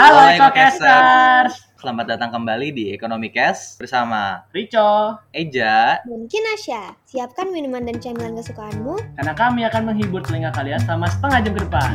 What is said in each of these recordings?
Halo EcoCasters. Selamat datang kembali di Ekonomi Cash bersama Rico, Eja. Dan Kinasya, siapkan minuman dan camilan kesukaanmu. karena kami akan menghibur telinga kalian selama setengah jam ke depan.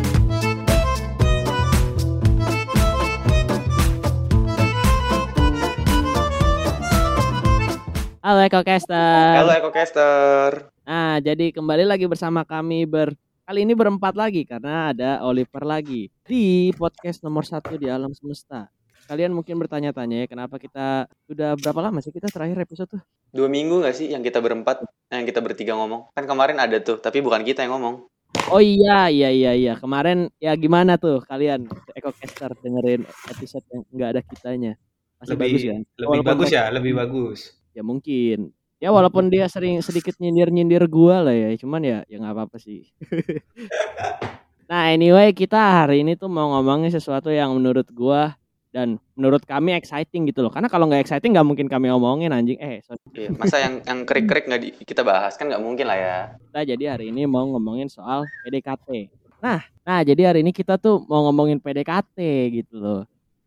Halo EcoCaster. Halo EcoCaster. Nah, jadi kembali lagi bersama kami ber kali ini berempat lagi karena ada Oliver lagi di podcast nomor satu di alam semesta. Kalian mungkin bertanya-tanya ya kenapa kita sudah berapa lama sih kita terakhir episode tuh? Dua minggu gak sih yang kita berempat, yang kita bertiga ngomong? Kan kemarin ada tuh, tapi bukan kita yang ngomong. Oh iya iya iya iya kemarin ya gimana tuh kalian EcoCaster dengerin episode yang nggak ada kitanya? Masih lebih bagus ya? lebih Walaupun bagus ya lebih bagus Ya mungkin. Ya walaupun dia sering sedikit nyindir-nyindir gua lah ya, cuman ya ya nggak apa-apa sih. nah, anyway, kita hari ini tuh mau ngomongin sesuatu yang menurut gua dan menurut kami exciting gitu loh. Karena kalau nggak exciting nggak mungkin kami omongin anjing. Eh, sorry. Iya, masa yang yang krik-krik nggak di- kita bahas kan nggak mungkin lah ya. kita jadi hari ini mau ngomongin soal PDKT. Nah, nah jadi hari ini kita tuh mau ngomongin PDKT gitu loh.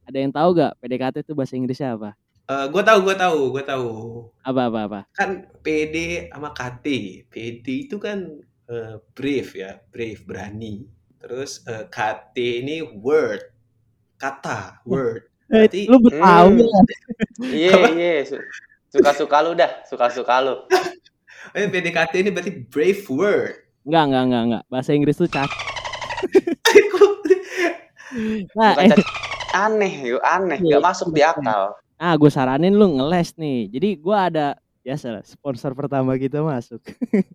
Ada yang tahu gak PDKT itu bahasa Inggrisnya apa? Gue tahu gue tahu gue tahu Apa apa apa? kan PD sama KT PD itu kan eh, brave ya brave berani terus eh, KT ini word kata word Berarti- lu tahu Hmm. Iya, Apa? iya. su- Suka-suka lu dah, suka-suka lu. eh, PDKT ini berarti brave word Enggak, enggak, enggak, enggak. Bahasa Inggris tuh cacat. Nah, Bukan aneh, yuk, aneh, Iya, nggak masuk di akal. Ah gue saranin lu ngeles nih. Jadi gua ada biasa lah, sponsor pertama kita masuk.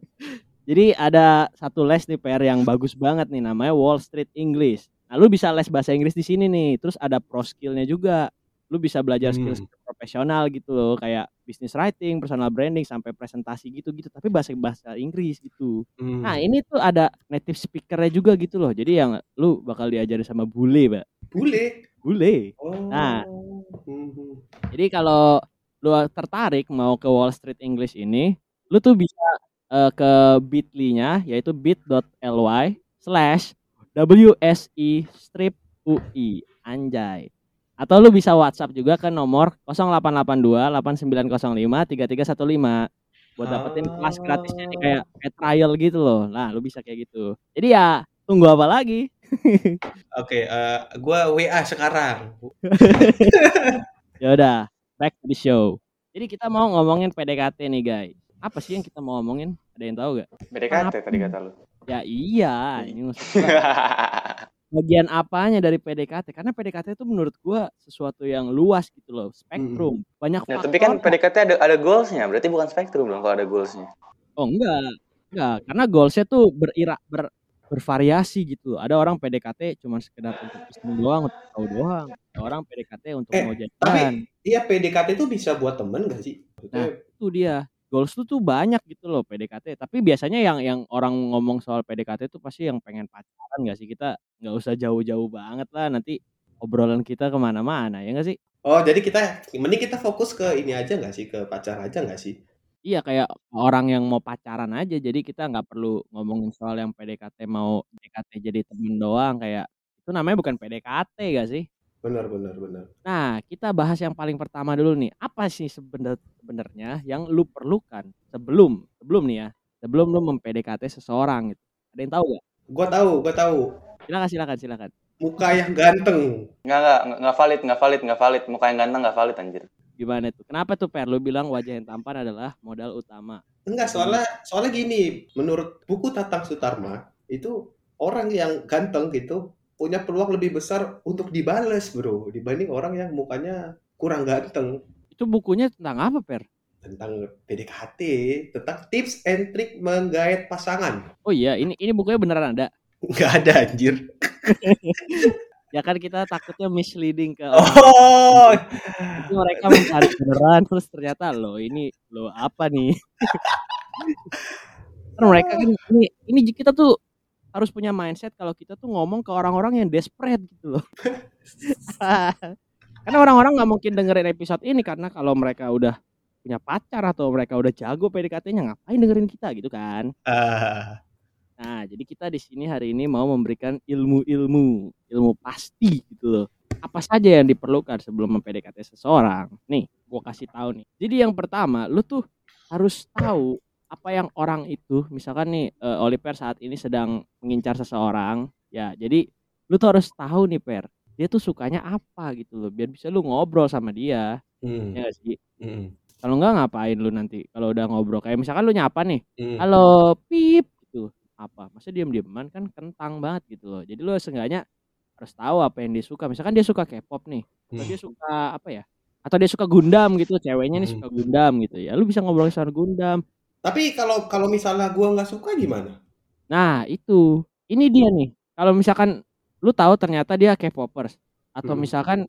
Jadi ada satu les nih PR yang bagus banget nih namanya Wall Street English. Nah, lu bisa les bahasa Inggris di sini nih. Terus ada pro skillnya juga. Lu bisa belajar Hmm. skill profesional gitu loh, kayak business writing, personal branding sampai presentasi gitu-gitu, tapi bahasa bahasa Inggris gitu. Hmm. Nah, ini tuh ada native speakernya juga gitu loh. Jadi yang lu bakal diajarin sama bule, Mbak. bule Bule. oh Nah. Hmm. Jadi kalau lu tertarik mau ke Wall Street English ini, lu tuh bisa eh, ke bit.ly-nya yaitu bit.ly slash WSI strip UI anjay. Atau lu bisa WhatsApp juga ke nomor 0882 8905 3315 buat dapetin kelas gratisnya nih kayak, kayak trial gitu loh. Nah, lu bisa kayak gitu. Jadi ya tunggu apa lagi? Oke eh, gue WA sekarang Ya udah, back to the show. Jadi kita mau ngomongin PDKT nih, guys. Apa sih yang kita mau ngomongin? Ada yang tahu gak? PDKT tadi kata lu. Ya iya, ini gua bagian apanya dari PDKT? Karena PDKT itu menurut gua sesuatu yang luas gitu loh, spektrum. Banyak Nah, faktor. tapi kan PDKT ada ada goalsnya, berarti bukan spektrum dong kalau ada goalsnya. Oh enggak, enggak. Karena goalsnya tuh berira ber, bervariasi gitu. Ada orang PDKT cuma sekedar untuk iseng doang, untuk tahu doang. Ada orang PDKT untuk Eh, mau jadian. tapi iya PDKT itu bisa buat temen gak sih? Nah, itu dia. Goals tuh tuh banyak gitu loh PDKT tapi biasanya yang yang orang ngomong soal PDKT itu pasti yang pengen pacaran gak sih? Kita nggak usah jauh-jauh banget lah. Nanti obrolan kita ke mana-mana ya nggak sih? Oh jadi kita mending kita fokus ke ini aja gak sih? Ke pacar aja gak sih iya kayak orang yang mau pacaran aja jadi kita nggak perlu ngomongin soal yang PDKT mau PDKT jadi temen doang kayak itu namanya bukan PDKT gak sih benar benar benar Nah, kita bahas yang paling pertama dulu nih. Apa sih sebenar- sebenarnya yang lu perlukan sebelum sebelum nih ya, sebelum lu mempdkt seseorang gitu. Ada yang tahu gak? gue tahu gue tahu Silakan, silakan, silakan. muka yang ganteng Nggak, nggak, nggak valid, nggak valid, nggak valid. Muka yang ganteng nggak valid anjir. Gimana tuh? Kenapa tuh Per? Lu bilang wajah yang tampan adalah modal utama. Enggak, soalnya soalnya gini, menurut buku Tatang Sutarma, itu orang yang ganteng gitu punya peluang lebih besar untuk dibales, Bro, dibanding orang yang mukanya kurang ganteng. Itu bukunya tentang apa, Per? Tentang PDKT, tentang tips and trick menggait pasangan. Oh iya, ini ini bukunya beneran ada. Enggak ada anjir. Ya kan kita takutnya misleading ke Oh, Itu mereka mencari beneran terus ternyata lo ini lo apa nih? kan mereka kan ini ini kita tuh harus punya mindset kalau kita tuh ngomong ke orang-orang yang desperate gitu loh. karena orang-orang nggak mungkin dengerin episode ini karena kalau mereka udah punya pacar atau mereka udah jago PDKT-nya ngapain dengerin kita gitu kan. ah, Nah, jadi kita di sini hari ini mau memberikan ilmu-ilmu, ilmu pasti gitu loh. Apa saja yang diperlukan sebelum mempdkt seseorang? Nih, gua kasih tahu nih. Jadi yang pertama, lu tuh harus tahu apa yang orang itu, misalkan nih eh, Oliver saat ini sedang mengincar seseorang, ya. Jadi lu tuh harus tahu nih Per, dia tuh sukanya apa gitu loh, biar bisa lu ngobrol sama dia, Hmm. ya gak sih? Hmm. Kalau enggak ngapain lu nanti kalau udah ngobrol kayak misalkan lu nyapa nih, Hmm. halo pip. Apa? Masa diam-diaman kan kentang banget gitu loh. Jadi lu seenggaknya harus tahu apa yang dia suka. Misalkan dia suka K-pop nih, atau Hmm. dia suka apa ya? Atau dia suka Gundam gitu, ceweknya nih Hmm. suka Gundam gitu ya. Lu bisa ngobrol soal Gundam. Tapi kalau kalau misalnya gua nggak suka gimana? Nah, itu. Ini dia nih. Kalau misalkan lu tahu ternyata dia K-popers atau Hmm. misalkan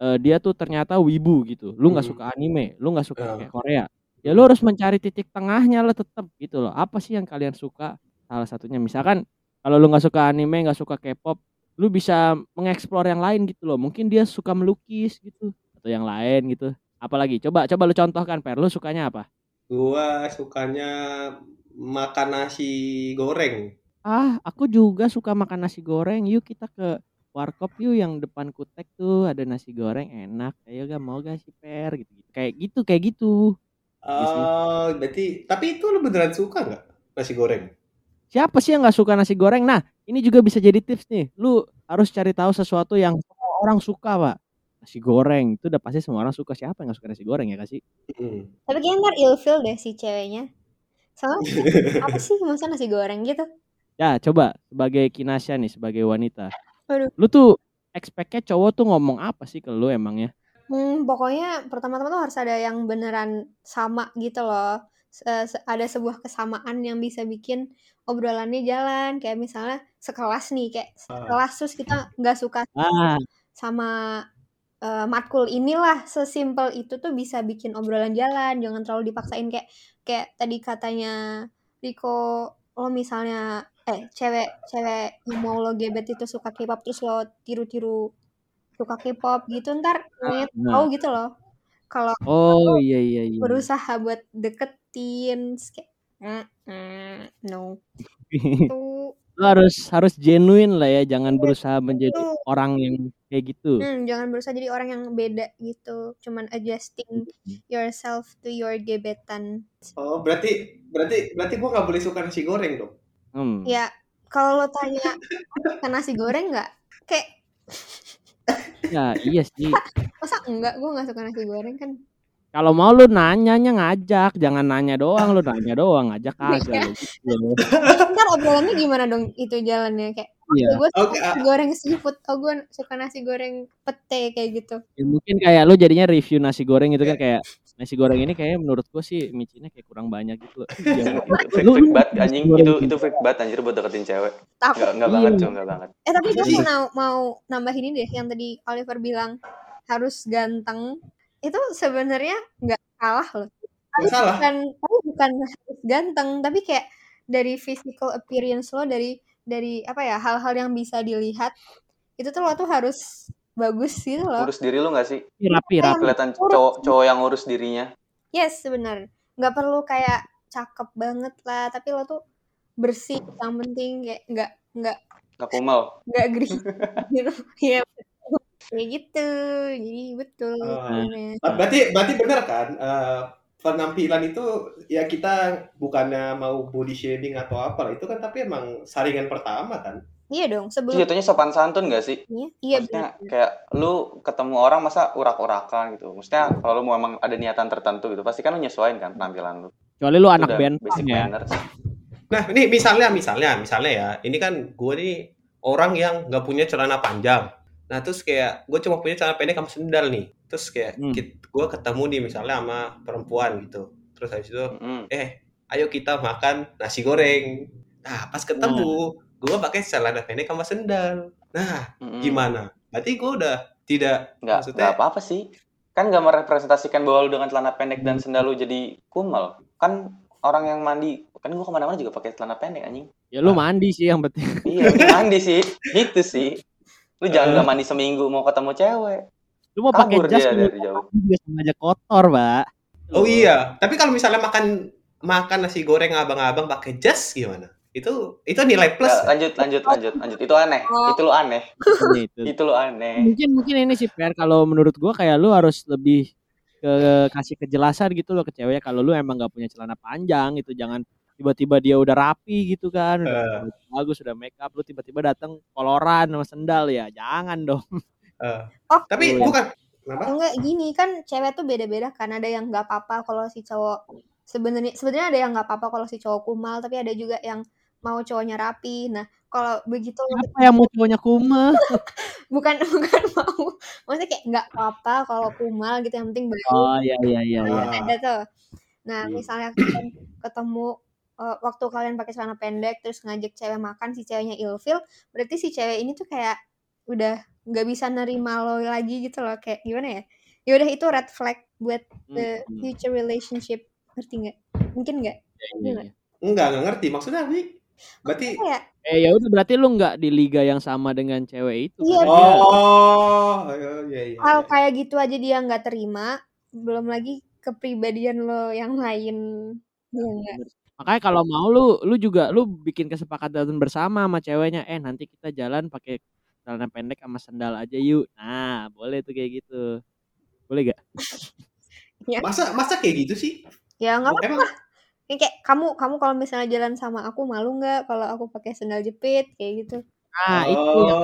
eh, dia tuh ternyata wibu gitu. Lu nggak Hmm. suka anime, lu nggak suka kayak Korea. Ya lu harus mencari titik tengahnya lah tetap gitu loh. Apa sih yang kalian suka? Salah satunya misalkan kalau lu nggak suka anime, nggak suka K-pop, lu bisa mengeksplor yang lain gitu loh. Mungkin dia suka melukis gitu atau yang lain gitu. Apalagi coba coba lu contohkan Per, lu sukanya apa? Gua sukanya makan nasi goreng. Ah, aku juga suka makan nasi goreng. Yuk kita ke warkop yuk yang depan kutek tuh ada nasi goreng enak. Ayo gak mau gak sih Per gitu, gitu. Kayak gitu, kayak gitu. Sih. Oh, berarti tapi itu lu beneran suka nggak nasi goreng? Siapa sih yang nggak suka nasi goreng? Nah, ini juga bisa jadi tips nih. Lu harus cari tahu sesuatu yang semua orang suka, Pak. Nasi goreng itu udah pasti semua orang suka. Siapa yang gak suka nasi goreng ya kasih? Hmm. Tapi kayaknya ntar ilfil deh si ceweknya. Soalnya apa sih masa nasi goreng gitu? Ya, coba sebagai kinasya nih, sebagai wanita. Waduh. Lu tuh expect-nya cowok tuh ngomong apa sih ke lu emangnya? Hmm, pokoknya pertama-tama tuh harus ada yang beneran sama gitu loh. Se- ada sebuah kesamaan yang bisa bikin obrolannya jalan. Kayak misalnya sekelas nih, kayak sekelas terus kita nggak suka Ah, sama eh, matkul inilah sesimpel itu tuh bisa bikin obrolan jalan jangan terlalu dipaksain kayak kayak tadi katanya Riko lo misalnya eh cewek cewek yang mau lo gebet itu suka K-pop terus lo tiru-tiru suka K-pop gitu ntar Nah. tahu gitu loh kalau oh iya iya iya. berusaha buat deketin terus kayak "Mm, mm, no lu harus harus genuine lah ya jangan berusaha menjadi orang yang kayak gitu Hmm, jangan berusaha jadi orang yang beda gitu. Cuman adjusting yourself to your gebetan. Oh, berarti berarti berarti gua nggak boleh suka nasi goreng dong. hmm. Ya, kalau lo tanya ke nasi goreng nggak? Kayak ya iya sih masa enggak? Gue nggak suka nasi goreng kan. Kalau mau lu nanyanya ngajak jangan nanya doang lu nanya doang ngajak lu gitu. Ntar obrolannya gimana dong itu jalannya kayak iya gue suka Oke, ah. nasi goreng seafood, oh gue suka nasi goreng pete kayak gitu. Ya, mungkin kayak lu jadinya review nasi goreng gitu kan kayak nasi goreng ini kayaknya menurut gua sih micinnya kayak kurang banyak gitu loh. Lu- freak lu banget anjing itu gitu. itu freak banget anjir buat deketin cewek Takut. nggak nggak Iya. banget cuy nggak banget Eh tapi gue mau mau nambahin ini deh yang tadi Oliver bilang harus ganteng. Itu sebenarnya nggak salah loh. Tapi salah. bukan tapi bukan harus ganteng, tapi kayak dari physical appearance lo dari dari apa ya hal-hal yang bisa dilihat itu tuh lo tuh harus bagus gitu loh. urus diri lu nggak sih rapi rapi kelihatan cowok cowok yang urus dirinya Yes, benar. Nggak perlu kayak cakep banget lah, tapi lo tuh bersih. Yang penting kayak nggak nggak nggak kumal nggak greasy gitu. Iya, betul. Kayak gitu. Jadi betul. Oh. Ber- Berarti berarti benar kan eh, penampilan itu ya kita bukannya mau body shaming atau apa itu kan tapi emang saringan pertama kan. Iya dong, itu sebelum jatuhnya sopan santun gak sih iya maksudnya benar. kayak lu ketemu orang masa urak-urakan gitu maksudnya kalau lu mau emang ada niatan tertentu gitu pasti kan lu nyesuaiin kan penampilan lu kecuali lu Itu anak band basic ya manners Nah, ini misalnya misalnya misalnya ya, ini kan gue nih orang yang nggak punya celana panjang. Nah, terus kayak gue cuma punya celana pendek sama sendal nih. Terus kayak Hmm. gue ketemu nih misalnya sama perempuan gitu. Terus habis itu, Mm-mm. eh, ayo kita makan nasi goreng. Nah, pas ketemu, gue pakai celana pendek sama sendal. Nah, Mm-mm. gimana? Berarti gue udah tidak nggak maksudnya nggak apa-apa sih kan nggak merepresentasikan bahwa lu dengan celana pendek dan sendal lu jadi kumal kan orang yang mandi kan gua ke mana-mana juga pakai celana pendek anjing ya lu mandi sih yang penting iya mandi sih gitu sih lu jangan nggak mandi seminggu mau ketemu cewek lu mau pakai jas dia lu dari jauh juga sengaja kotor pak Oh iya, tapi kalau misalnya makan makan nasi goreng abang-abang pakai jas gimana? itu itu nilai plus. Ya, lanjut lanjut lanjut lanjut itu aneh Oh. itu lo aneh Makanya itu. itu lo aneh mungkin mungkin ini sih Per kalau menurut gua kayak lu harus lebih ke kasih kejelasan gitu loh ke cewek kalau lu emang nggak punya celana panjang gitu jangan tiba-tiba dia udah rapi gitu kan udah bagus udah make up lu tiba-tiba datang koloran sama sendal ya jangan dong Eh, Oh. tapi Iya. bukan kenapa? Enggak gini kan cewek tuh beda-beda kan ada yang nggak apa-apa kalau si cowok sebenarnya sebenarnya ada yang nggak apa-apa kalau si cowok kumal tapi ada juga yang mau cowoknya rapi. Nah kalau begitu apa yang mau cowoknya kuma bukan bukan mau maksudnya kayak nggak apa-apa kalau kumal gitu yang penting baik oh iya iya iya iya ada tuh. Nah misalnya kalian ketemu eh, waktu kalian pakai celana pendek terus ngajak cewek makan si ceweknya ilfil berarti si cewek ini tuh kayak udah nggak bisa nerima lo lagi gitu loh kayak gimana ya ya udah itu red flag buat the Hmm. future relationship ngerti nggak mungkin nggak iya. Enggak, enggak ngerti. Maksudnya sih? Berarti eh ya udah berarti lu nggak di liga yang sama dengan cewek itu Iya, kan dia Oh, iya iya iya. hal kayak gitu aja dia nggak terima belum lagi kepribadian lo yang lain Iya nggak? Makanya kalau mau lu lu juga lu bikin kesepakatan bersama sama ceweknya, eh nanti kita jalan pakai celana pendek sama sendal aja yuk. Nah, boleh tuh kayak gitu. Boleh gak? Masa masa kayak gitu sih? ya nggak apa Emang Ini kayak kamu kamu kalau misalnya jalan sama aku malu nggak kalau aku pakai sendal jepit kayak gitu Nah, itu yang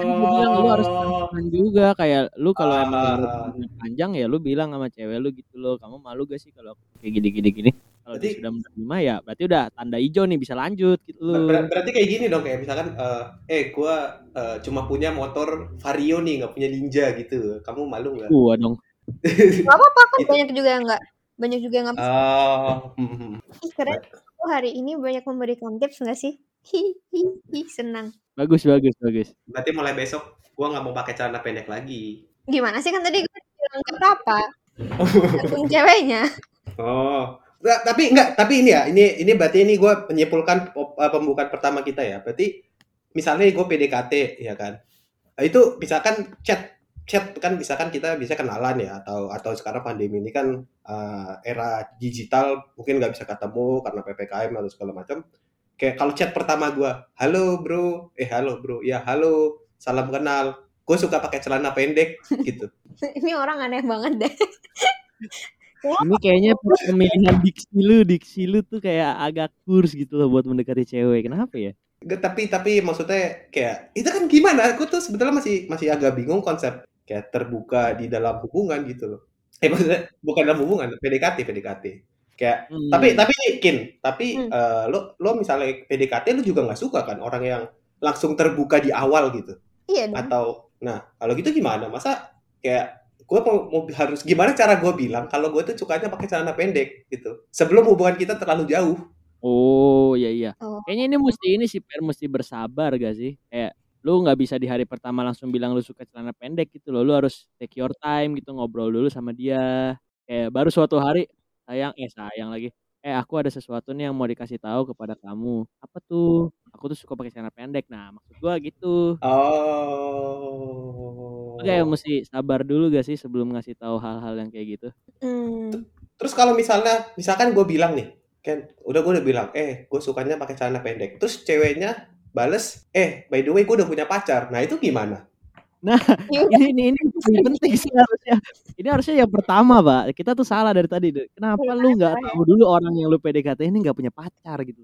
kan gue bilang lu harus transparan juga kayak lu kalau emang Ah. panjang ya lu bilang sama cewek lu gitu loh, kamu malu gak sih kalau aku kayak gini-gini gini? Kalau dia Berarti- sudah menerima ya berarti udah tanda hijau nih bisa lanjut gitu Ber- loh. ber- berarti kayak gini dong kayak misalkan eh eh gua eh, cuma punya motor Vario nih, nggak punya Ninja gitu. Kamu malu nggak? Gua dong. nggak apa-apa kan Itu- banyak juga yang nggak banyak juga yang nggak Oh, hmm, hmm. Ih, keren aku hari ini banyak memberikan tips nggak sih hi hi hi senang Bagus bagus bagus. berarti mulai besok gua nggak mau pakai celana pendek lagi. gimana sih kan tadi gue bilang nggak apa tergantung ceweknya Oh, Tapi enggak, tapi ini ya, ini ini berarti ini gue menyimpulkan op- eh, pembukaan pertama kita ya. Berarti misalnya gue PDKT ya kan, itu misalkan chat chat kan misalkan kita bisa kenalan ya atau atau sekarang pandemi ini kan eh, era digital mungkin nggak bisa ketemu karena ppkm atau segala macam. Kayak kalau chat pertama gue, halo bro, eh halo bro, ya halo, salam kenal. Gue suka pakai celana pendek gitu. ini orang aneh banget deh Ini kayaknya pemilihan diksi lu, diksi lu tuh kayak agak kurs gitu loh buat mendekati cewek. Kenapa ya? Tapi tapi maksudnya kayak itu kan gimana? Aku tuh sebetulnya masih masih agak bingung konsep kayak terbuka di dalam hubungan gitu loh. Eh maksudnya bukan dalam hubungan, PDKT PDKT. Kayak Hmm. tapi tapi Kin, tapi Hmm. eh, lo lo misalnya PDKT lu juga nggak suka kan orang yang langsung terbuka di awal gitu iya dong atau nah kalau gitu gimana? Masa kayak gue mau, mau harus gimana cara gue bilang kalau gue tuh sukanya pakai celana pendek gitu sebelum hubungan kita terlalu jauh Oh iya iya. Oh. Kayaknya ini mesti ini sih Per mesti bersabar gak sih? Kayak lu nggak bisa di hari pertama langsung bilang lu suka celana pendek gitu loh. Lu harus take your time gitu ngobrol dulu sama dia. Kayak baru suatu hari sayang eh sayang lagi. Eh aku ada sesuatu nih yang mau dikasih tahu kepada kamu. Apa tuh? Aku tuh suka pakai celana pendek. Nah maksud gua gitu. oh Lu kayak mesti sabar dulu gak sih sebelum ngasih tahu hal-hal yang kayak gitu? Hmm. Terus kalau misalnya, misalkan gue bilang nih, kan udah gue udah bilang, eh gue sukanya pakai celana pendek. Terus ceweknya bales, eh by the way gue udah punya pacar. Nah itu gimana? ini ini ini paling penting sih harusnya. Ini harusnya yang pertama, Pak. Kita tuh salah dari tadi. Kenapa Iya, lu nggak tahu dulu orang yang lu PDKT ini nggak punya pacar gitu?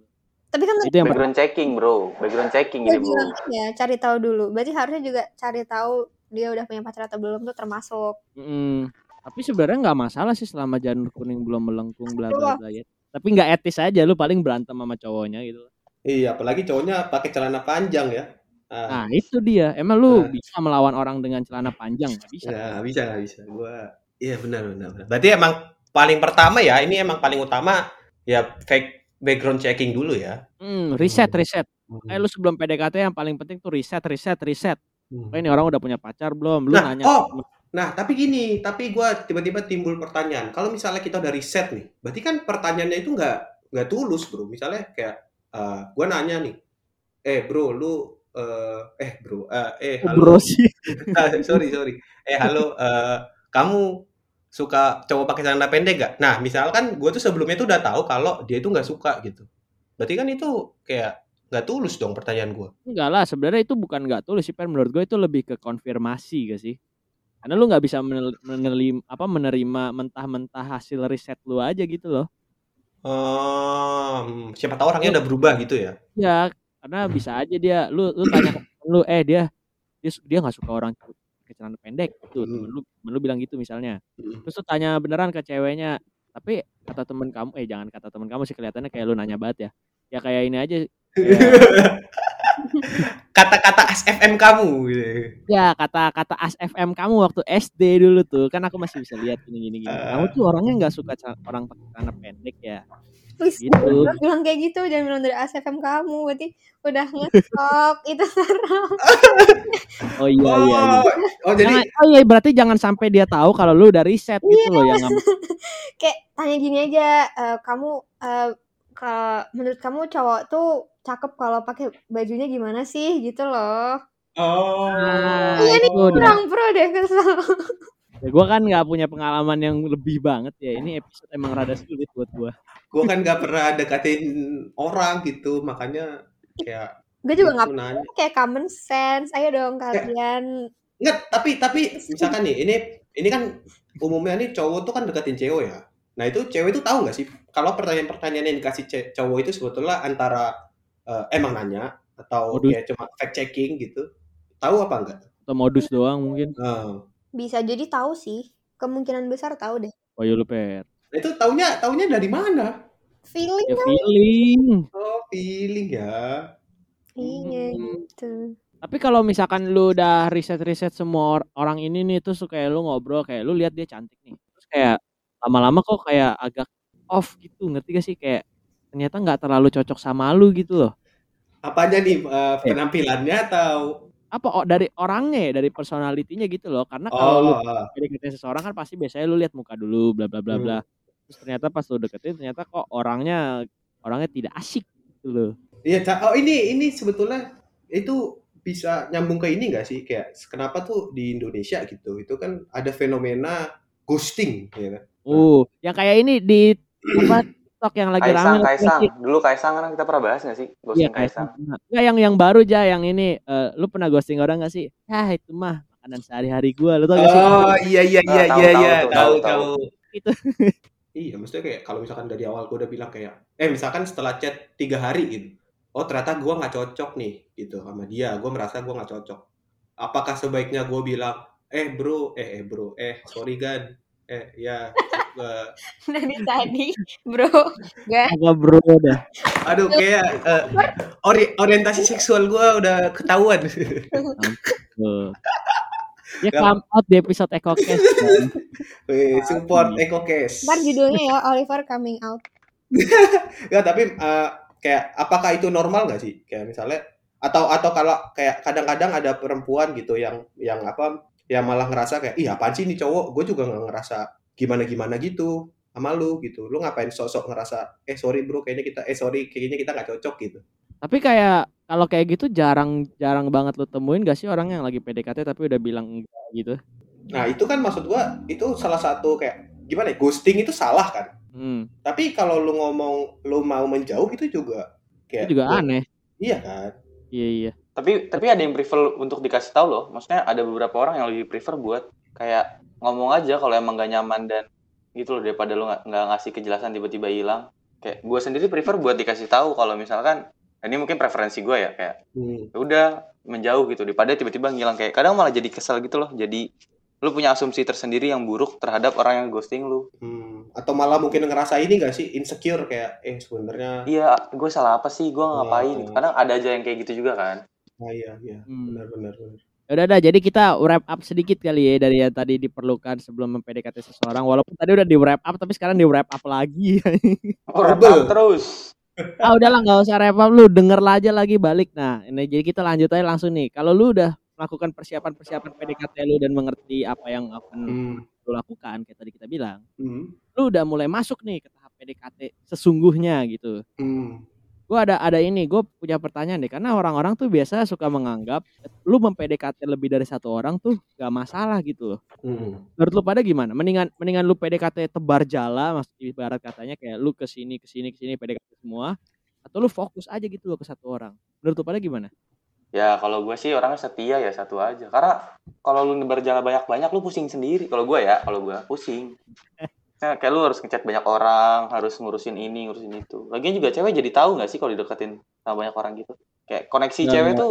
tapi kan Itu yang pertama. background checking bro background checking ini bro bilang ya cari tahu dulu. Berarti harusnya juga cari tahu dia udah punya pacar atau belum tuh termasuk. Mm. Tapi sebenarnya nggak masalah sih selama janur kuning belum melengkung bla bla bla ya. Tapi nggak etis aja lu paling berantem sama cowoknya gitu. Iya, apalagi cowoknya pakai celana panjang ya. Nah Nah, itu dia. Emang lu Nah. bisa melawan orang dengan celana panjang? Nggak bisa. ya, bisa nggak bisa. Gua, iya benar benar. benar. Berarti emang paling pertama ya, ini emang paling utama ya fake background checking dulu ya. Hmm, riset riset. Eh lu sebelum PDKT yang paling penting tuh riset riset riset. Hmm. Oh, ini orang udah punya pacar belum? Lu Nah, nanya. oh. Nah, tapi gini, tapi gua tiba-tiba timbul pertanyaan. Kalau misalnya kita udah riset nih, berarti kan pertanyaannya itu nggak nggak tulus, bro. Misalnya kayak eh gua nanya nih, eh bro, lu eh eh bro, eh, eh Oh, halo, bro sih. Ah, sorry sorry, eh halo, eh kamu suka cowok pakai celana pendek gak? Nah, misalkan gue tuh sebelumnya tuh udah tahu kalau dia itu nggak suka gitu. Berarti kan itu kayak nggak tulus dong pertanyaan gua. Enggak lah, sebenarnya itu bukan nggak tulus sih. Menurut gue itu lebih ke konfirmasi gak sih? Karena lu nggak bisa menerima apa menerima mentah-mentah hasil riset lu aja gitu loh. Hmm, siapa tahu orangnya udah berubah gitu ya. Ya, karena bisa aja dia lu lu tanya lu eh dia dia dia nggak suka orang pakai celana pendek gitu. Hmm. Temen lu temen lu bilang gitu misalnya. Hmm. Terus lu tanya beneran ke ceweknya, tapi kata temen kamu eh jangan kata temen kamu sih kelihatannya kayak lu nanya banget ya. Ya kayak ini aja Kata-kata SFM kamu gitu. Ya kata-kata as FM kamu waktu SD dulu tuh kan aku masih bisa lihat gini gini gini. Kamu tuh orangnya nggak suka orang pakai celana pendek ya. Gitu. bilang kayak gitu, jangan bilang dari ASFM kamu, berarti udah ngetok itu serem. Oh iya iya. iya. Oh, oh jadi Jangan- oh iya berarti jangan sampai dia tahu kalau lu udah riset gitu loh yang nggak- Kayak tanya gini aja, eh, kamu eh, ke menurut kamu cowok tuh cakep kalau pakai bajunya gimana sih gitu loh. oh. Nah, Iya nih. Kurang pro deh kesel. Ya, gua kan nggak punya pengalaman yang lebih banget ya. Ini episode emang rada sulit buat gua. Gua kan nggak pernah deketin orang gitu, makanya kayak Gue juga nggak gitu nanya. kayak common sense. Ayo dong kalian. Nggak, tapi tapi misalkan nih, ini ini kan umumnya nih cowok tuh kan deketin cewek ya. Nah itu cewek itu tahu nggak sih kalau pertanyaan-pertanyaan yang dikasih cowok itu sebetulnya antara eh, emang nanya atau Modus. kayak cuma fact checking gitu. Tahu apa enggak? Atau modus doang mungkin. Nah, Bisa jadi tahu sih. Kemungkinan besar tahu deh. Oh iya lu per. nah itu taunya taunya dari mana? Feeling Ya feeling. Oh feeling ya. iya Hmm. gitu. Tapi kalau misalkan lu udah riset-riset semua or- orang ini nih terus kayak lu ngobrol kayak lu lihat dia cantik nih. Terus kayak lama-lama kok kayak agak off gitu, ngerti gak sih kayak ternyata nggak terlalu cocok sama lu gitu loh. Apanya nih eh, penampilannya atau? Apa oh, dari orangnya ya, dari personalitinya gitu loh. Karena kalau lu Oh, deketin seseorang kan pasti biasanya lu lihat muka dulu bla bla bla Hmm. bla. Terus ternyata pas lu deketin ternyata kok orangnya orangnya tidak asik gitu loh. iya. Oh ini ini sebetulnya itu bisa nyambung ke ini nggak sih? Kayak kenapa tuh di Indonesia gitu? Itu kan ada fenomena ghosting, ya kan? Uh, yang kayak ini di apa TikTok yang lagi Kaisang, rame lagi Kaisang. sih. Dulu Kaisang kan kita pernah bahas nggak sih? Iya Ghosting Kaisang. Kaisang. pernah. Nggak yang yang baru aja yang ini eh, lu pernah ghosting orang gak sih? Ya itu mah makanan sehari-hari gua lu tau gak sih? Oh iya iya iya Ah, tahu, iya tahu, iya tahu, tahu. Itu. Iya, maksudnya kayak kalau misalkan dari awal gue udah bilang kayak, eh misalkan setelah chat tiga hari gitu, oh ternyata gue nggak cocok nih gitu sama dia, gue merasa gue nggak cocok. Apakah sebaiknya gue bilang, eh bro, eh eh bro, eh sorry gan, eh ya, eh, Dari tadi, bro. Gak. Bro dah. aduh kayak eh, ori- orientasi seksual gue udah ketahuan. Ya come out di episode EcoCast. kan. Wih, support Eko Cash. Ntar judulnya ya Oliver coming out. Ya tapi eh, kayak apakah itu normal nggak sih? Kayak misalnya atau atau kalau kayak kadang-kadang ada perempuan gitu yang yang apa yang malah ngerasa kayak ih apaan sih nih cowok gue juga nggak ngerasa gimana gimana gitu sama lu gitu lu ngapain sosok ngerasa eh sorry bro kayaknya kita eh sorry kayaknya kita nggak cocok gitu Tapi kayak kalau kayak gitu jarang jarang banget lu temuin gak sih orang yang lagi PDKT tapi udah bilang enggak gitu. nah itu kan maksud gua itu salah satu kayak gimana ya ghosting itu salah kan Hmm. tapi kalau lu ngomong lu mau menjauh itu juga kayak Itu juga aneh. iya kan Iya iya. Tapi tapi ada yang prefer untuk dikasih tahu loh. Maksudnya ada beberapa orang yang lebih prefer buat kayak ngomong aja kalau emang gak nyaman dan gitu loh daripada lu nggak ngasih kejelasan tiba-tiba hilang. Kayak gue sendiri prefer buat dikasih tahu kalau misalkan ini mungkin preferensi gue ya kayak Hmm. ya udah menjauh gitu daripada tiba-tiba ngilang kayak kadang malah jadi kesel gitu loh. Jadi lu punya asumsi tersendiri yang buruk terhadap orang yang ghosting lu. Hmm. atau malah mungkin ngerasa ini gak sih insecure kayak eh sebenarnya Iya, gue salah apa sih? Gue ngapain? gitu. Oh. Kadang ada aja yang kayak gitu juga kan. Ah, iya iya Hmm. benar benar benar Ya Udah dah, jadi kita wrap up sedikit kali ya dari yang tadi diperlukan sebelum mempdkt seseorang. Walaupun tadi udah di wrap up, tapi sekarang di wrap up lagi. Oh, wrap up terus. ah udahlah nggak usah wrap up lu, denger aja lagi balik. Nah, ini jadi kita lanjut aja langsung nih. Kalau lu udah melakukan persiapan-persiapan PDKT lu dan mengerti apa yang akan Hmm. lu lakukan, kayak tadi kita bilang, Hmm. lu udah mulai masuk nih ke tahap PDKT sesungguhnya gitu. Hmm. Gue ada ada ini, gue punya pertanyaan deh, karena orang-orang tuh biasa suka menganggap lu mempdkt lebih dari satu orang tuh gak masalah gitu loh. Hmm. Menurut lu pada gimana? Mendingan mendingan lu PDKT tebar jala, mas ibarat katanya kayak lu ke sini ke sini ke sini PDKT semua atau lu fokus aja gitu loh ke satu orang menurut lu pada gimana Ya kalau gue sih orangnya setia ya satu aja. Karena kalau lu nebar jala banyak-banyak lu pusing sendiri. Kalau gue ya, kalau gue pusing. Nah, kayak lu harus ngechat banyak orang, harus ngurusin ini, ngurusin itu. Lagian juga cewek jadi tahu nggak sih kalau dideketin sama banyak orang gitu. Kayak koneksi Ya, cewek ya. tuh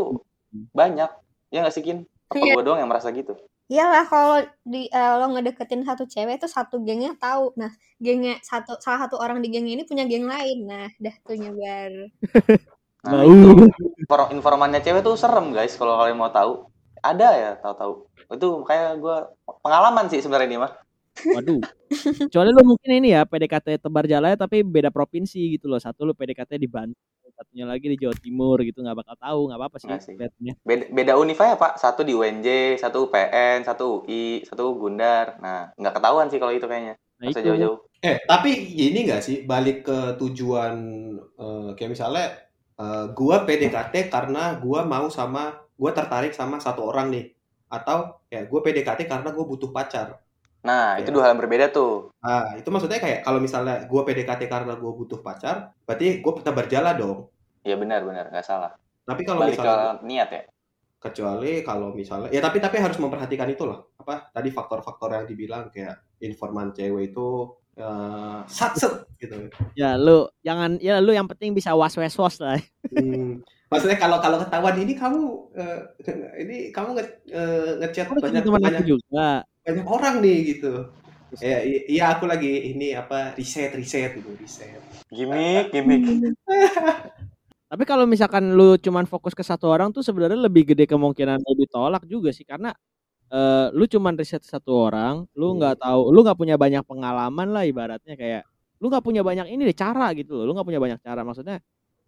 banyak. Ya nggak sih Kin? Apa Iya. gue doang yang merasa gitu? Iyalah kalau di eh, lo ngedeketin satu cewek tuh satu gengnya tahu. Nah, gengnya satu salah satu orang di geng ini punya geng lain. Nah, dah tuh nyebar. Nah, itu Infor- informannya cewek tuh serem guys kalau kalian mau tahu. Ada ya tahu-tahu. Itu kayak gue pengalaman sih sebenarnya ini mah. Waduh kecuali lu mungkin ini ya PDKT tebar jala tapi beda provinsi gitu loh satu lu PDKT di Banten satunya lagi di Jawa Timur gitu nggak bakal tahu nggak apa-apa sih Nggak sih. Beda, beda univ ya pak. Satu di UNJ, satu UPN, satu UI, satu Gundar. Nah nggak ketahuan sih kalau itu kayaknya. nah jauh-jauh. Eh, tapi ini nggak sih balik ke tujuan eh, kayak misalnya eh, gua PDKT karena gua mau sama gua tertarik sama satu orang nih atau ya gua PDKT karena gua butuh pacar. Nah Ya. itu dua hal yang berbeda tuh. Nah, itu maksudnya kayak kalau misalnya gua PDKT karena gua butuh pacar, berarti gua tetap berjalan dong. Ya benar-benar nggak salah. Tapi kalau Balik misalnya ke niat ya. kecuali kalau misalnya ya tapi tapi harus memperhatikan itu loh apa tadi faktor-faktor yang dibilang kayak informan cewek itu eh satset gitu ya lu jangan ya lu yang penting bisa was was was lah Hmm, maksudnya kalau kalau ketahuan ini kamu eh, ini kamu nge, eh, ngechat banyak teman aku banyak juga banyak orang nih gitu. Ya iya aku lagi ini apa riset riset gitu riset. Gimik, gimik. Tapi kalau misalkan lu cuman fokus ke satu orang tuh sebenarnya lebih gede kemungkinan lu ditolak juga sih karena eh, lu cuman riset satu orang, lu nggak tahu, lu nggak punya banyak pengalaman lah ibaratnya kayak lu nggak punya banyak ini deh cara gitu loh, lu nggak punya banyak cara. Maksudnya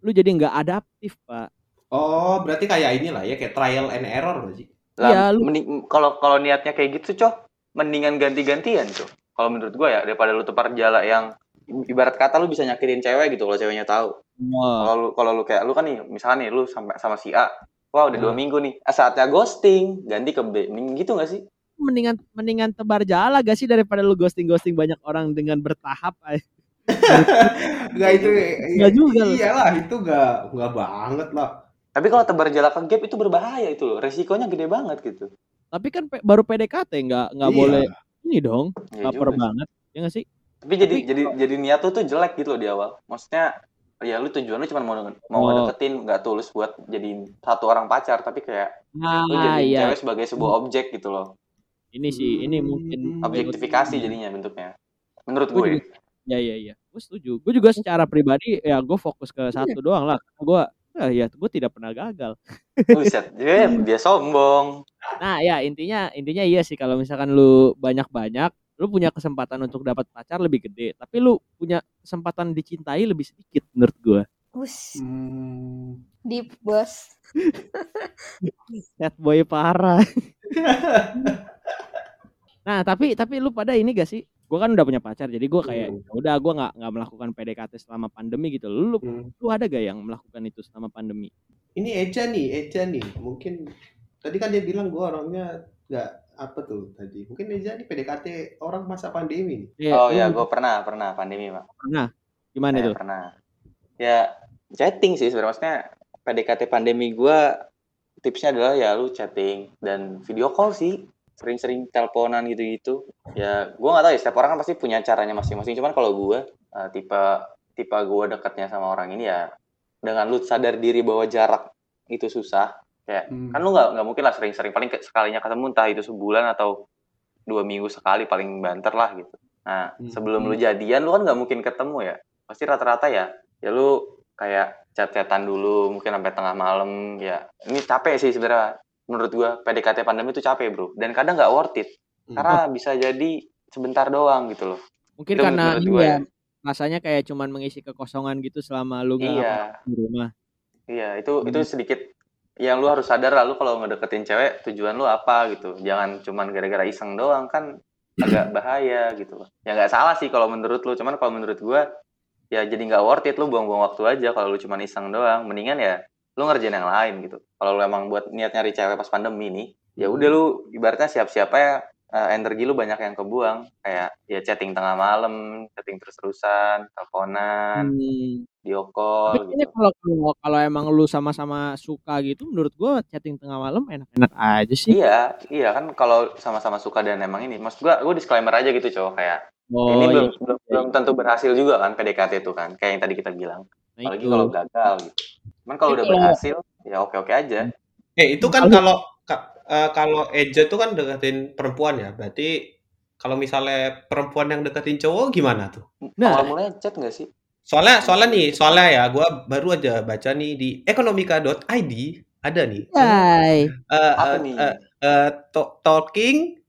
lu jadi nggak adaptif pak. oh berarti kayak inilah ya kayak trial and error nggak sih? Lah, Iya, lu- kalau kalau niatnya kayak gitu, Coh, mendingan ganti-gantian, Coh. Kalau menurut gua ya daripada lu tepar jala yang ibarat kata lu bisa nyakitin cewek gitu kalau ceweknya tahu. Kalau lu kalau lu kayak lu kan nih, misalnya nih lu sampai sama si A, wah udah dua Hmm. minggu nih, ah, saatnya ghosting, ganti ke B, mending gitu gak sih? mendingan mendingan tebar jala gak sih daripada lu ghosting ghosting banyak orang dengan bertahap nggak itu Nggak juga loh. iyalah itu nggak nggak banget lah Tapi kalau tebar jala ke gap itu berbahaya itu loh, resikonya gede banget gitu. Tapi kan pe- baru PDKT nggak nggak Iya. boleh ini dong, Ya baper banget. Ya nggak sih? Tapi jadi Tapi- jadi jadi niat lu tuh jelek gitu loh di awal. Maksudnya ya lu tujuan lu cuma mau mau Oh. ngedeketin nggak tulus buat jadiin satu orang pacar tapi kayak lu Nah, jadiin iya. cewek sebagai sebuah objek gitu loh Ini sih, ini mungkin Hmm. objektifikasi jadinya bentuknya menurut Gue gue juga- Ya iya iya, gue setuju. Gue juga secara pribadi ya gue fokus ke satu doang lah. Gue ya gue tidak pernah gagal. buset dia dia sombong Nah ya intinya intinya iya sih kalau misalkan lu banyak banyak, lu punya kesempatan untuk dapat pacar lebih gede. Tapi lu punya kesempatan dicintai lebih sedikit menurut gue. Us, Hmm. deep bos. Sad boy parah. nah tapi tapi lu pada ini gak sih? Gue kan udah punya pacar, jadi gue kayak Hmm. "Ya udah gue nggak nggak melakukan PDKT selama pandemi gitu. Lu, lu Hmm. lu ada gak yang melakukan itu selama pandemi? ini Eja nih Eja nih mungkin tadi kan dia bilang gua orangnya nggak apa tuh tadi mungkin Eja nih PDKT orang masa pandemi nih Eh, oh ya gue pernah pernah pandemi pak pernah gimana Saya tuh? pernah ya chatting sih sebenarnya maksudnya PDKT pandemi gue tipsnya adalah ya lu chatting dan video call sih sering-sering teleponan gitu-gitu. Ya gue nggak tahu ya setiap orang kan pasti punya caranya masing-masing. Cuman kalau gue eh, tipe tipe gue dekatnya sama orang ini ya dengan lu sadar diri bahwa jarak itu susah kayak Hmm. kan lu nggak nggak mungkin lah sering-sering paling sekalinya ketemu entah itu sebulan atau dua minggu sekali paling banter lah gitu. Nah Hmm. sebelum lu jadian lu kan nggak mungkin ketemu ya. Pasti rata-rata ya ya lu kayak chat-chatan dulu mungkin sampai tengah malam ya. Ini capek sih sebenarnya menurut gua PDKT pandemi itu capek bro dan kadang nggak worth it Hmm. karena bisa jadi sebentar doang gitu loh Mungkin Itu karena menurut ini gua ya, ya. rasanya kayak cuman mengisi kekosongan gitu selama lu nggak iya di rumah. Iya, itu itu Hmm. sedikit yang lu harus sadar lah lu kalau ngedeketin cewek tujuan lu apa gitu. Jangan cuman gara-gara iseng doang kan agak bahaya gitu loh. Ya nggak salah sih kalau menurut lu, cuman kalau menurut gua ya jadi nggak worth it lu buang-buang waktu aja kalau lu cuman iseng doang. Mendingan ya lu ngerjain yang lain gitu. Kalau lu emang buat niat nyari cewek pas pandemi nih, ya udah lu ibaratnya siap-siap ya energi lu banyak yang kebuang kayak ya chatting tengah malam chatting terus-terusan teleponan Hmm. video Tapi call kayaknya gitu kalau kalau kalau emang lu sama-sama suka gitu, menurut gua chatting tengah malam enak-enak aja sih. iya iya kan kalau sama-sama suka dan emang ini maksud gua gua disclaimer aja gitu cowok kayak Oh ini iya. belum belum, belum tentu berhasil juga kan PDKT itu kan kayak yang tadi kita bilang Nah, apalagi itu. kalau gagal gitu cuman kalau udah berhasil ya oke oke aja Eh itu kan Kalau- kalau ka- eh, kalau Eja tuh kan deketin perempuan ya, berarti kalau misalnya perempuan yang deketin cowok gimana tuh? Nah. awal mulanya chat nggak sih Soalnya soalnya nih, soalnya ya, gua baru aja baca nih di ekonomika.id ada nih. Hai. eh, Apa eh, nih? eh, eh, to- talking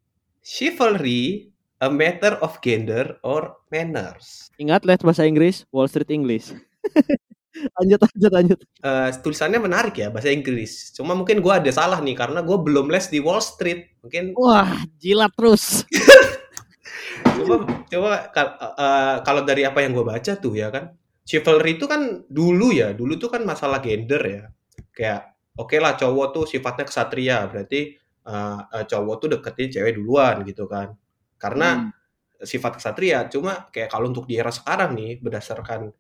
chivalry a matter of gender or manners. Ingat les bahasa Inggris, Wall Street English. Lanjut lanjut lanjut. Eh, tulisannya menarik ya bahasa Inggris. Cuma mungkin gua ada salah nih karena gua belum les di Wall Street. Mungkin Wah, jilat terus. coba coba eh, kalau dari apa yang gue baca tuh ya kan chivalry itu kan dulu ya dulu tuh kan masalah gender ya kayak oke lah cowok tuh sifatnya kesatria berarti eh, eh, cowok tuh deketin cewek duluan gitu kan karena sifat kesatria cuma kayak kalau untuk di era sekarang nih berdasarkan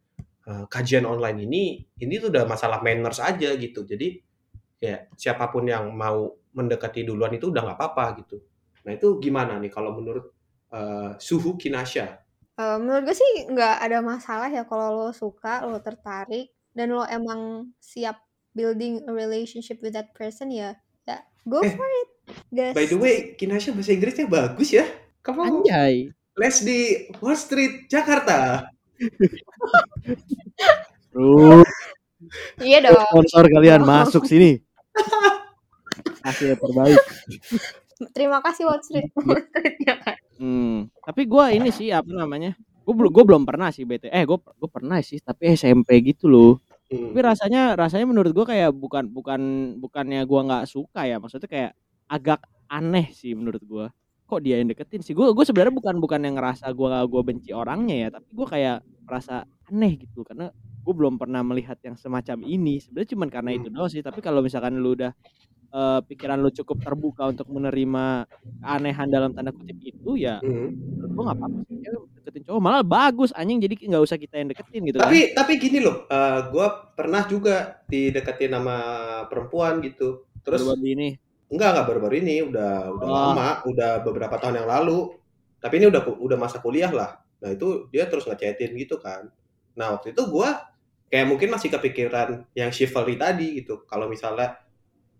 eh, kajian online ini ini tuh udah masalah manners aja gitu. Jadi kayak siapa pun yang mau mendekati duluan itu udah nggak apa-apa gitu. Nah itu gimana nih kalau menurut eh, Suhu Kinasha Eh, menurut gue sih nggak ada masalah ya kalau lo suka, lo tertarik, dan lo emang siap building a relationship with that person ya, ya go Eh, for it, guys. by the way Kinasha bahasa Inggrisnya bagus ya. Kamu Anjay. les di Wall Street Jakarta Terus iya dong. sponsor kalian Oh. masuk sini. Hasil terbaik. Terima kasih Wall Street. Wall Street ya kan. Hmm, tapi gua ini sih apa namanya? Gue belum gue belum pernah sih BT. Eh, gue gue pernah sih, tapi SMP gitu loh. Hmm. Tapi rasanya rasanya menurut gua kayak bukan bukan bukannya gua nggak suka ya, maksudnya kayak agak aneh sih menurut gua. Kok dia yang deketin sih? Gue gue sebenarnya bukan bukan yang ngerasa gua gua benci orangnya ya, tapi gua kayak merasa aneh gitu karena gue belum pernah melihat yang semacam ini. Sebenarnya cuman karena itu doang sih, tapi kalau misalkan lu udah eh, pikiran lu cukup terbuka untuk menerima keanehan dalam tanda kutip itu ya Hmm. menurut gua nggak apa-apa sih deketin cowok malah bagus anjing jadi nggak usah kita yang deketin gitu kan Tapi tapi gini loh, gue pernah juga dideketin sama perempuan gitu. Terus ini enggak enggak baru-baru ini, udah udah Oh. lama, udah beberapa tahun yang lalu. Tapi ini udah udah masa kuliah lah. Nah itu dia terus ngechatin gitu kan. Nah waktu itu gue kayak mungkin masih kepikiran yang chivalry tadi gitu. Kalau misalnya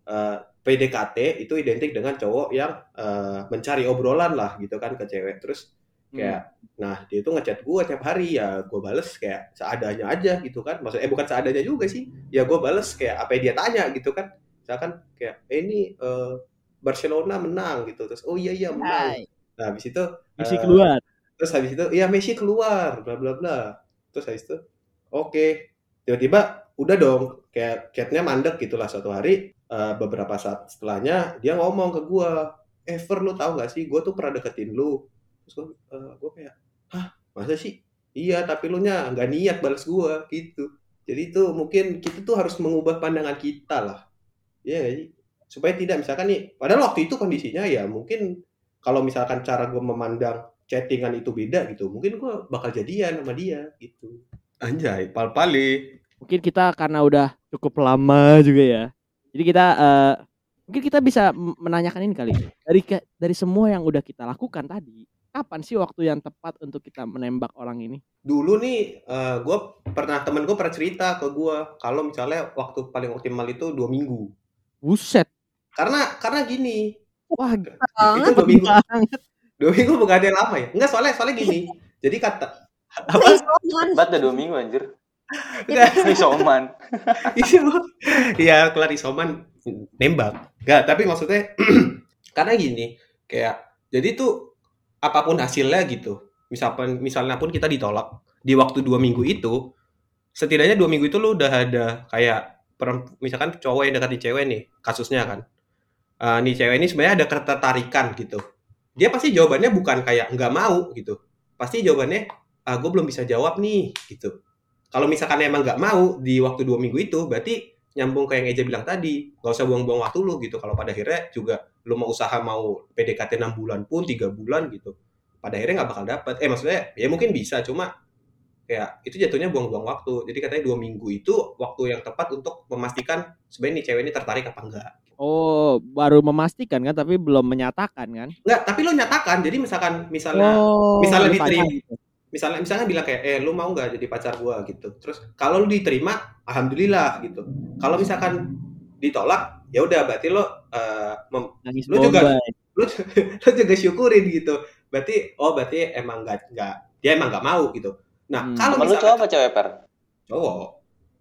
eh, PDKT itu identik dengan cowok yang eh, mencari obrolan lah gitu kan ke cewek. Terus kayak nah dia tuh ngechat gue tiap hari ya gue bales kayak seadanya aja gitu kan maksudnya eh bukan seadanya juga sih ya gue bales kayak apa yang dia tanya gitu kan misalkan kayak eh ini eh, Barcelona menang gitu. Terus oh iya iya menang. Hai. nah habis itu misi eh, keluar. terus habis itu iya Messi keluar bla bla bla. Terus habis itu oke. Tiba-tiba udah dong kayak chatnya mandek gitulah suatu hari eh, beberapa saat setelahnya dia ngomong ke gua Ever lu tahu gak sih gue tuh pernah deketin lu. Terus gue gue kayak hah masa sih? Iya tapi lu nya nggak niat balas gua gitu. Jadi itu mungkin kita tuh harus mengubah pandangan kita lah Iya nggak sih? Supaya tidak misalkan nih padahal waktu itu kondisinya ya mungkin kalau misalkan cara gue memandang chattingan itu beda gitu mungkin gue bakal jadian sama dia gitu. Anjay pal pali mungkin kita karena udah cukup lama juga ya. Jadi kita eh, mungkin kita bisa menanyakan ini kali dari ke- dari semua yang udah kita lakukan tadi kapan sih waktu yang tepat untuk kita menembak orang ini? Dulu nih gue pernah temen gue pernah cerita ke gue kalau misalnya waktu paling optimal itu dua minggu buset karena karena gini wah itu Banget. dua minggu banget dua minggu bukan ada yang lama ya enggak soalnya soalnya gini jadi kata apa. Bat udah dua minggu anjir. enggak Isoman. Iya, kelar isoman nembak. Enggak, tapi maksudnya karena gini, kayak jadi tuh apa pun hasilnya gitu. Misalkan misalnya pun kita ditolak di waktu dua minggu itu, setidaknya dua minggu itu lu udah ada kayak misalkan cowok yang deketin cewek nih, kasusnya kan. Eh, nih cewek ini sebenarnya ada ketertarikan gitu. Dia pasti jawabannya bukan kayak nggak mau gitu. Pasti jawabannya, ah, gue belum bisa jawab nih gitu. Kalau misalkan emang nggak mau di waktu dua minggu itu, berarti nyambung kayak yang Eja bilang tadi nggak usah buang-buang waktu lu gitu kalau pada akhirnya juga lu mau usaha mau PDKT 6 bulan pun tiga bulan gitu pada akhirnya nggak bakal dapet eh maksudnya ya mungkin bisa cuma kayak itu jatuhnya buang-buang waktu. Jadi katanya dua minggu itu waktu yang tepat untuk memastikan sebenarnya nih cewek ini tertarik apa enggak. Oh, baru memastikan kan tapi belum menyatakan kan? enggak tapi lo nyatakan. Jadi misalkan misalnya Oh, misalnya diterima. gitu. misalnya misalnya bilang kayak eh lu mau nggak jadi pacar gua? gitu. Terus kalau lu diterima alhamdulillah gitu. Kalau misalkan ditolak ya udah berarti lo eh, mem- Lu juga- lu, lu juga syukurin gitu. Berarti oh berarti emang nggak nggak dia emang nggak mau gitu nah Hmm. kalau Temen lu misalnya cowok apa cewek per? cowok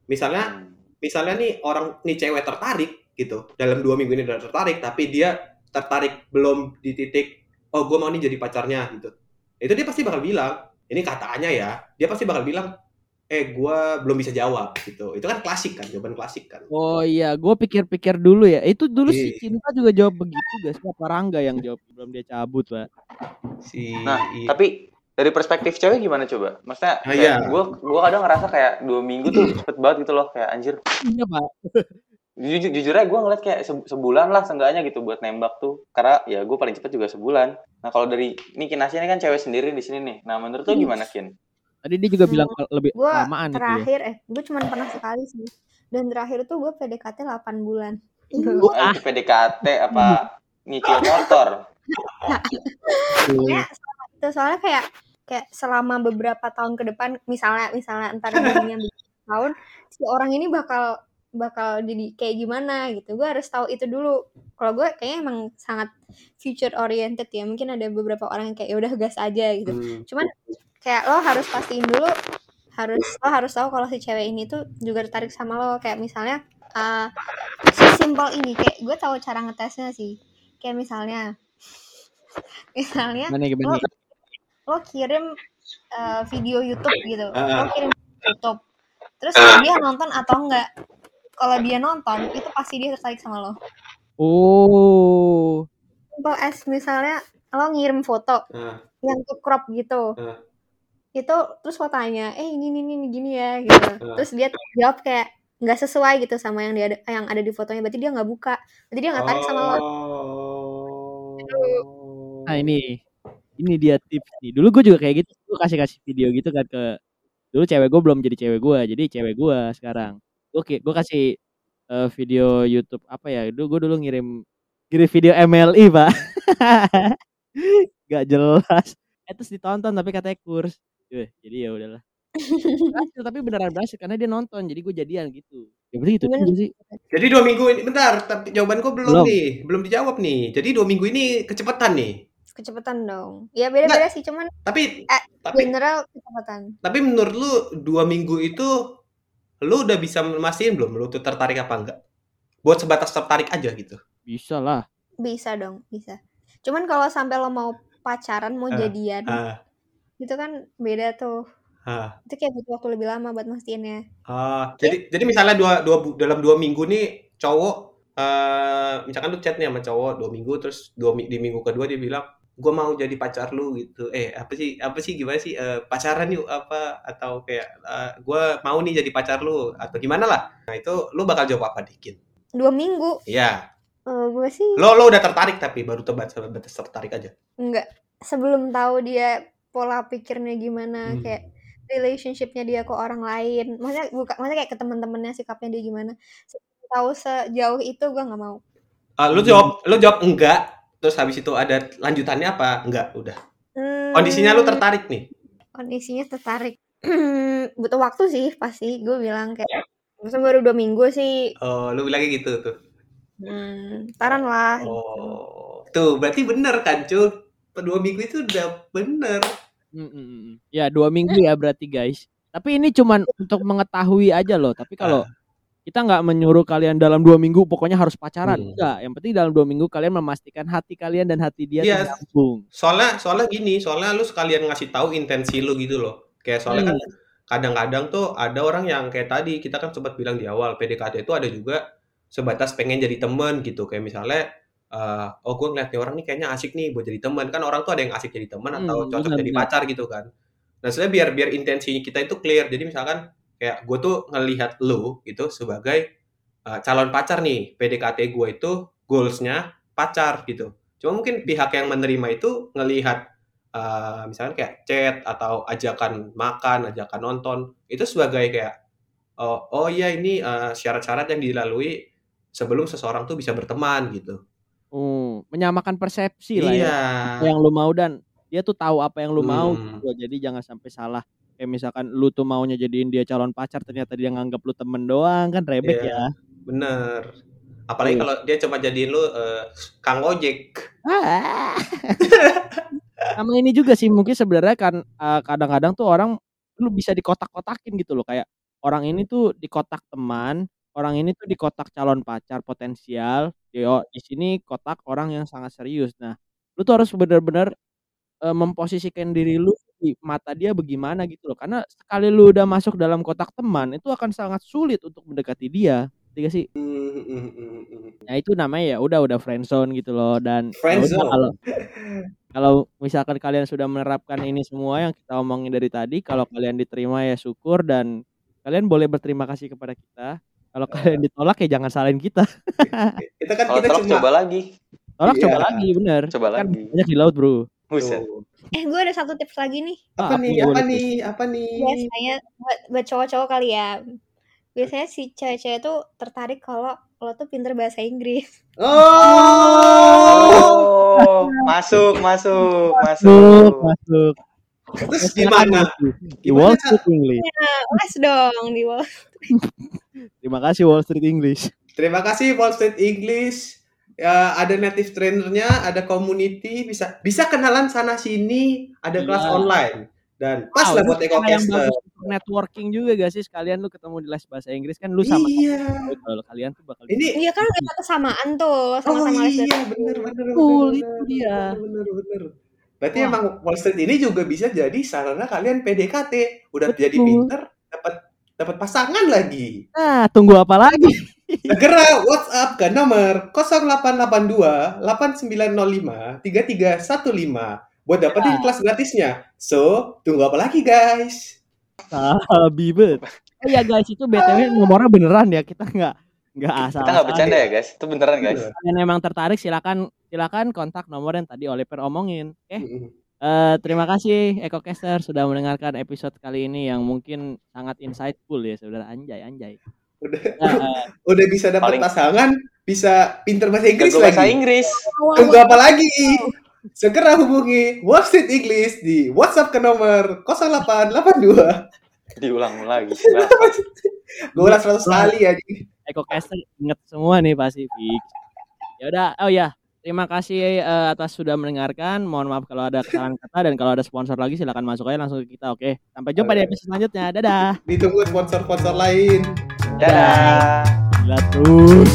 misalnya Hmm. misalnya nih orang nih cewek tertarik gitu dalam dua minggu ini udah tertarik tapi dia tertarik belum di titik oh gue mau nih jadi pacarnya gitu itu dia pasti bakal bilang ini katanya ya dia pasti bakal bilang eh gue belum bisa jawab gitu itu kan klasik kan jawaban klasik kan Oh iya, gue pikir-pikir dulu ya. Itu dulu si Iya. Cinta juga jawab begitu guys. Siapa Rangga yang jawab belum dia cabut, Pak. si Nah, Tapi dari perspektif cewek gimana coba? Maksudnya Ah, iya. gue gua kadang ngerasa kayak dua minggu tuh cepet banget gitu loh kayak anjir. Iya, Pak. Jujur, jujur aja gue ngeliat kayak se- sebulan lah seenggaknya gitu buat nembak tuh. Karena ya gue paling cepet juga sebulan. Nah kalau dari ini Kinasya ini kan cewek sendiri di sini nih. Nah menurut lo gimana Kin? Tadi dia juga bilang Hmm, lebih gue lamaan gitu ya. terakhir eh gue cuma pernah sekali sih dan terakhir tuh gue PDKT 8 bulan Ah, itu PDKT apa nyicil motor? Pokoknya selama itu soalnya kayak kayak selama beberapa tahun ke depan misalnya misalnya entar beberapa tahun si orang ini bakal bakal jadi kayak gimana gitu. Gue harus tahu itu dulu. Kalau gue kayaknya emang sangat future oriented ya. Mungkin ada beberapa orang yang kayak ya udah gas aja gitu. Hmm. cuman kayak lo harus pastiin dulu harus lo harus tahu kalau si cewek ini tuh juga tertarik sama lo. Kayak misalnya uh, sesimpel ini kayak gue tahu cara ngetesnya sih. Kayak misalnya misalnya Gimana gimana? lo lo kirim uh, video YouTube gitu Ah. lo kirim YouTube terus dia nonton atau enggak kalau dia nonton itu pasti dia tertarik sama lo Oh. simple as misalnya lo ngirim foto Ah. yang ke crop gitu Ah. itu terus lo tanya eh ini ini ini gini ya gitu Ah. terus dia jawab kayak nggak sesuai gitu sama yang dia ada, yang ada di fotonya berarti dia nggak buka berarti dia nggak tarik sama lo Oh. Nah, ini ini dia tips nih. Dulu gue juga kayak gitu. Gue kasih kasih video gitu kan ke dulu cewek gue belum jadi cewek gue, jadi cewek gue sekarang. Gue gue kasih eh, video YouTube apa ya? Dulu gue dulu ngirim ngirim video MLI pak. Gak jelas. Eh terus ditonton tapi katanya kurs. Yuh, jadi ya udahlah. Berhasil, tapi beneran berhasil karena dia nonton jadi gue jadian gitu. Ya berarti gitu Bener. juga sih. Jadi dua minggu ini, bentar, tapi jawabanku belum, Belum. nih, belum dijawab nih. Jadi dua minggu ini kecepatan nih. Kecepatan dong ya beda-beda sih cuman Tapi, Eh, tapi, general kecepatan tapi menurut lu dua minggu itu, lu udah bisa mastiin belum lu tuh tertarik apa enggak? Buat sebatas tertarik aja gitu. Bisa lah. bisa dong bisa cuman kalau sampai lo mau pacaran mau Ah, jadian Ah, itu kan beda tuh ah, itu kayak butuh waktu lebih lama buat mastiinnya ah. Jadi, jadi misalnya dua, dua, dalam dua minggu nih cowok, eh misalkan lu chat nih sama cowok dua minggu, terus dua di minggu kedua dia bilang, gue mau jadi pacar lu gitu. Eh apa sih, apa sih gimana sih Eh, pacaran yuk apa atau kayak gue mau nih jadi pacar lu atau gimana lah? Nah itu lu bakal jawab apa dikit? dua minggu Iya. Eh, gue sih Lo lo udah tertarik tapi baru tebat sebatas tertarik aja. enggak sebelum tahu dia pola pikirnya gimana Hmm. kayak relationshipnya dia ke orang lain maksudnya bukan maksudnya kayak ke teman-temannya sikapnya dia gimana tahu sejauh itu gue nggak mau Ah, lu jawab lu jawab enggak, terus habis itu ada lanjutannya apa? Enggak, udah. Kondisinya lu Hmm, tertarik nih. kondisinya tertarik butuh waktu sih pasti gue bilang kayak masa baru dua minggu sih Oh, lu bilangnya gitu tuh. hmm, taran lah Oh, tuh berarti bener kan, cuy? Dua minggu itu udah bener. Mm, mm, mm. Ya dua minggu ya berarti guys. Tapi ini cuman untuk mengetahui aja loh. Tapi kalau kita nggak menyuruh kalian dalam dua minggu pokoknya harus pacaran. Hmm. Enggak. Yang penting dalam dua minggu kalian memastikan hati kalian dan hati dia Iya. tuh nyambung. Soalnya soalnya gini, soalnya lu sekalian ngasih tahu intensi lu gitu loh. Kayak soalnya kan kadang-kadang tuh ada orang yang kayak tadi kita kan sempat bilang di awal PDKT itu ada juga sebatas pengen jadi teman gitu. Kayak misalnya eh, oh gue ngeliat nih orang nih kayaknya asik nih buat jadi teman. Kan orang tuh ada yang asik jadi teman atau Hmm, cocok benar, jadi pacar gitu kan. Nah, sebenarnya biar biar intensi kita itu clear. Jadi misalkan kayak gue tuh ngelihat lu gitu sebagai uh, calon pacar nih, PDKT gue itu goalsnya pacar gitu. Cuma mungkin pihak yang menerima itu ngelihat uh, misalnya kayak chat atau ajakan makan, ajakan nonton itu sebagai kayak oh, oh iya ini uh, syarat-syarat yang dilalui sebelum seseorang tuh bisa berteman gitu. Oh, menyamakan persepsi lah Iya. ya. Apa yang lu mau dan dia tuh tahu apa yang lu mau Hmm. gitu. Jadi jangan sampai salah. Kayak misalkan lu tuh maunya jadiin dia calon pacar ternyata dia nganggap lu temen doang kan rebek Iya. ya. Bener. Apalagi Iya. kalau dia cuma jadiin lu eh, Kang Ojek. Ah. Sama ini juga sih mungkin sebenarnya kan eh, kadang-kadang tuh orang lu bisa dikotak-kotakin gitu loh kayak orang ini tuh di kotak teman, orang ini tuh di kotak calon pacar potensial, yo di sini kotak orang yang sangat serius. Nah, lu tuh harus benar-benar eh, memposisikan diri lu di mata dia bagaimana gitu loh. Karena sekali lu udah masuk dalam kotak teman, itu akan sangat sulit untuk mendekati dia. Tiga sih. Hmm, hmm, hmm. Nah, itu namanya ya udah udah friendzone gitu loh dan ya Friendzone. kalau kalau misalkan kalian sudah menerapkan ini semua yang kita omongin dari tadi, kalau kalian diterima ya syukur dan kalian boleh berterima kasih kepada kita. Kalau kalian ditolak ya jangan salahin kita. Kita kan Kalau kita tolak cuma coba lagi. Tolak Iya. coba lagi bener. Coba kan lagi. banyak di laut, Bro. Buset. Eh, gue ada satu tips lagi nih. Apa Ah, nih? apa nih? Apa nih? Biasanya buat, buat cowok-cowok kali ya. Biasanya si cewek-cewek tuh tertarik kalau lo tuh pinter bahasa Inggris. Oh. Oh, masuk, masuk, Masuk, masuk. Terus gimana? Bro. Di Wall? Street English. Nah, les dong di Wall. Terima kasih Wall Street English. Terima kasih Wall Street English. Ya, ada native trainernya, ada community, bisa bisa kenalan sana sini, ada Iya. kelas online. Dan pas Wow, lah buat EcoCaster. networking juga gak sih sekalian lu ketemu di les bahasa Inggris kan lu sama Iya. kalau kalian tuh bakal Ini Iya kan ada kesamaan tuh oh sama-sama les iya bahasa bener bener bener, itu bener, dia. bener bener bener. Berarti Wah. emang Wall Street ini juga bisa jadi sarana kalian PDKT, udah Betul. jadi pinter, dapat dapat pasangan lagi. Nah, tunggu apa lagi? Segera WhatsApp ke nomor 0882 8905 3315 buat dapetin kelas gratisnya. So, tunggu apa lagi guys? Sabi bet. Oh ya guys, itu BTW nomornya beneran ya. Kita nggak nggak asal. Kita nggak bercanda ya, guys. Itu beneran, guys. Kalian emang tertarik silakan silakan kontak nomor yang tadi Oliver omongin. Oke. Mm-mm. Eh, terima kasih EcoCaster sudah mendengarkan episode kali ini yang mungkin sangat insightful ya saudara anjay anjay. Udah Nah, udah bisa dapat Paling- pasangan, bisa pinter bahasa Inggris Jago bahasa lagi. Inggris. Tunggu apa lagi? Segera hubungi Wall Street English di WhatsApp ke nomor 0882. Diulang lagi. Gue ulang 100 kali ya. EcoCaster inget semua nih pasti fix. Ya udah, oh ya. Terima kasih eh, atas sudah mendengarkan. Mohon maaf kalau ada kesalahan kata dan kalau ada sponsor lagi silakan masuk aja langsung ke kita, oke? Sampai jumpa di episode selanjutnya. Dadah. Ditunggu sponsor-sponsor lain. Dadah. Gila terus.